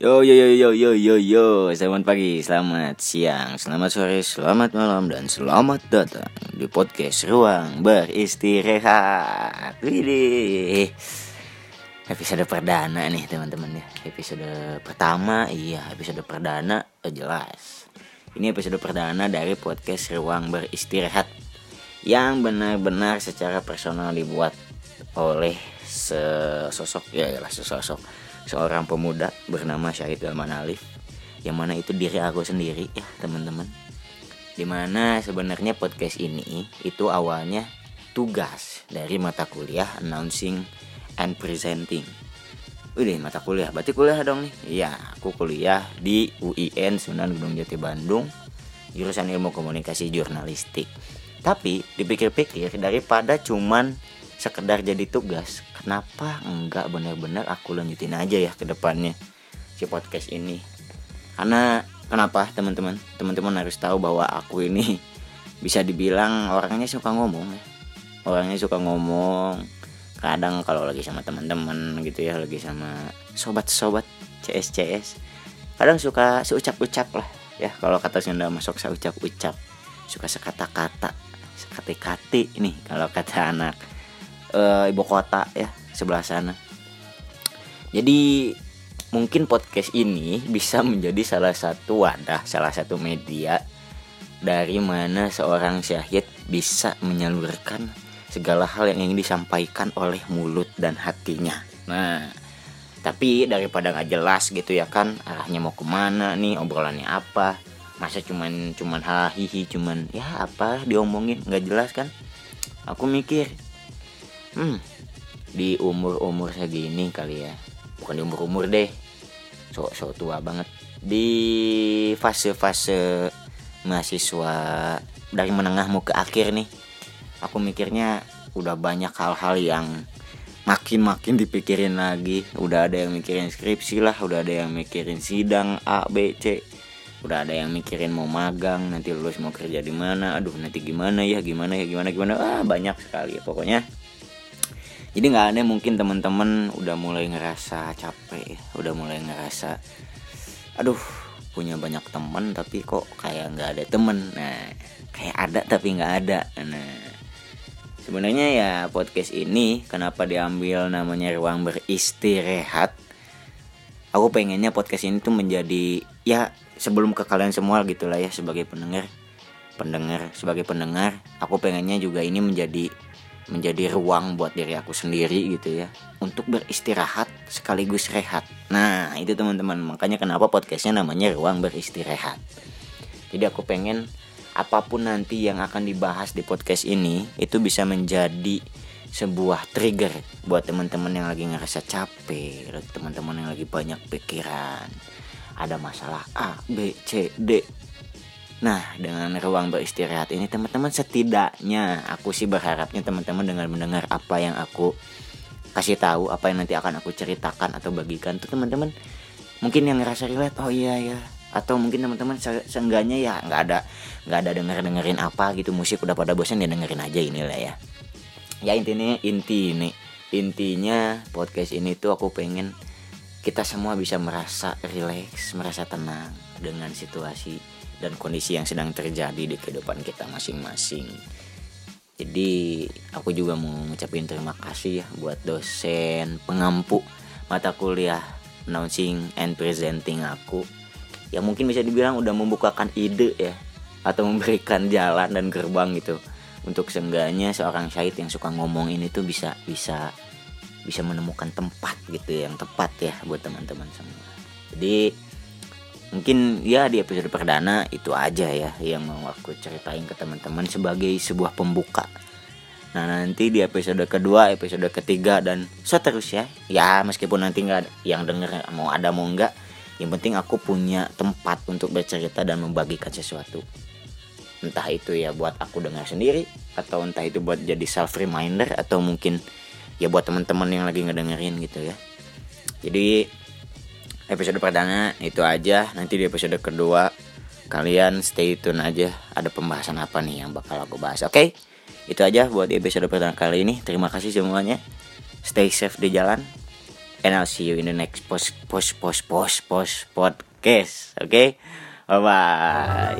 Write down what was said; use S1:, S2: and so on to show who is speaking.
S1: Yo yo yo yo yo yo yo. Selamat pagi, selamat siang, selamat sore, selamat malam Dan selamat datang di podcast Ruang Beristirahat. Widih. Episode perdana nih teman-teman ya. Episode pertama, iya episode perdana oh, jelas. Ini episode perdana dari podcast Ruang Beristirahat Yang benar-benar secara personal dibuat oleh sesosok ya lah sesosok seorang pemuda bernama Syahid Dalman Alif yang mana itu diri aku sendiri ya teman-teman. Di mana sebenarnya podcast ini itu awalnya tugas dari mata kuliah announcing and presenting. Udah mata kuliah, berarti kuliah dong nih? Iya, aku kuliah di UIN Sunan Gunung Jati Bandung Jurusan Ilmu Komunikasi Jurnalistik. Tapi dipikir-pikir daripada cuman sekedar jadi tugas kenapa enggak benar-benar aku lanjutin aja ya ke depannya si podcast ini? Karena kenapa teman-teman? Teman-teman harus tahu bahwa aku ini bisa dibilang orangnya suka ngomong ya. Orangnya suka ngomong. Kadang kalau lagi sama teman-teman gitu ya lagi sama sobat-sobat CS CS kadang suka seucap-ucap lah ya. Kalau kata Sunda masuk seucap-ucap suka sekata-kata sekati-kati ini kalau kata anak uh, ibu kota ya sebelah sana. Jadi mungkin podcast ini bisa menjadi salah satu wadah, salah satu media dari mana seorang syahid bisa menyalurkan segala hal yang ingin disampaikan oleh mulut dan hatinya. Nah, tapi daripada nggak jelas gitu ya kan arahnya mau ke mana nih obrolannya apa masa cuman cuman hahihi cuman ya apa diomongin nggak jelas kan aku mikir hmm. Di umur umur segini kali ya. Bukan di umur umur deh. So so tua banget. Di fase fase mahasiswa dari menengah mau ke akhir nih aku mikirnya udah banyak hal-hal yang makin makin dipikirin lagi. Udah ada yang mikirin skripsi lah udah ada yang mikirin sidang A B C. Udah ada yang mikirin mau magang nanti lulus mau kerja di mana. Aduh nanti gimana ya gimana ya gimana gimana. Ah banyak sekali. Ya pokoknya jadi nggak aneh mungkin teman-teman udah mulai ngerasa capek udah mulai ngerasa aduh punya banyak teman tapi kok kayak nggak ada temen nah kayak ada tapi nggak ada. Nah sebenarnya ya podcast ini kenapa diambil namanya ruang beristirahat? Aku pengennya podcast ini tuh menjadi ya sebelum ke kalian semua gitulah ya sebagai pendengar pendengar sebagai pendengar aku pengennya juga ini menjadi menjadi ruang buat diri aku sendiri gitu ya untuk beristirahat sekaligus rehat. Nah itu teman-teman makanya kenapa podcastnya namanya ruang beristirahat. Jadi aku pengen apa pun nanti yang akan dibahas di podcast ini itu bisa menjadi sebuah trigger buat teman-teman yang lagi ngerasa capek, teman-teman yang lagi banyak pikiran, ada masalah A, B, C, D, Nah, dengan ruang beristirahat ini teman-teman setidaknya aku sih berharapnya teman-teman dengan mendengar apa yang aku kasih tahu, apa yang nanti akan aku ceritakan atau bagikan tuh teman-teman mungkin yang ngerasa relate, oh iya ya, atau mungkin teman-teman se seenggaknya ya nggak ada nggak ada denger dengerin apa gitu musik udah pada bosan ya dengerin aja inilah ya. Ya intinya inti ini intinya podcast ini tuh aku pengen kita semua bisa merasa rileks, merasa tenang dengan situasi dan kondisi yang sedang terjadi di kehidupan kita masing-masing. Jadi aku juga mau ngucapin terima kasih ya buat dosen pengampu mata kuliah announcing and presenting aku yang mungkin bisa dibilang udah membukakan ide ya atau memberikan jalan dan gerbang gitu untuk seenggaknya seorang syahid yang suka ngomong ini tuh bisa bisa bisa menemukan tempat gitu yang tepat ya buat teman-teman semua. Jadi mungkin ya di episode perdana itu aja ya yang mau aku ceritain ke teman-teman sebagai sebuah pembuka. Nah nanti di episode kedua episode ketiga dan seterusnya ya meskipun nanti nggak yang denger mau ada mau enggak yang penting aku punya tempat untuk bercerita dan membagikan sesuatu. Entah itu ya buat aku dengar sendiri atau entah itu buat jadi self reminder atau mungkin ya buat teman-teman yang lagi ngedengerin gitu ya. Jadi episode perdana itu aja nanti di episode kedua kalian stay tune aja ada pembahasan apa nih yang bakal aku bahas oke okay? itu aja buat episode perdana kali ini terima kasih semuanya stay safe di jalan and I'll see you in the next post post post post post podcast. Okay, bye bye.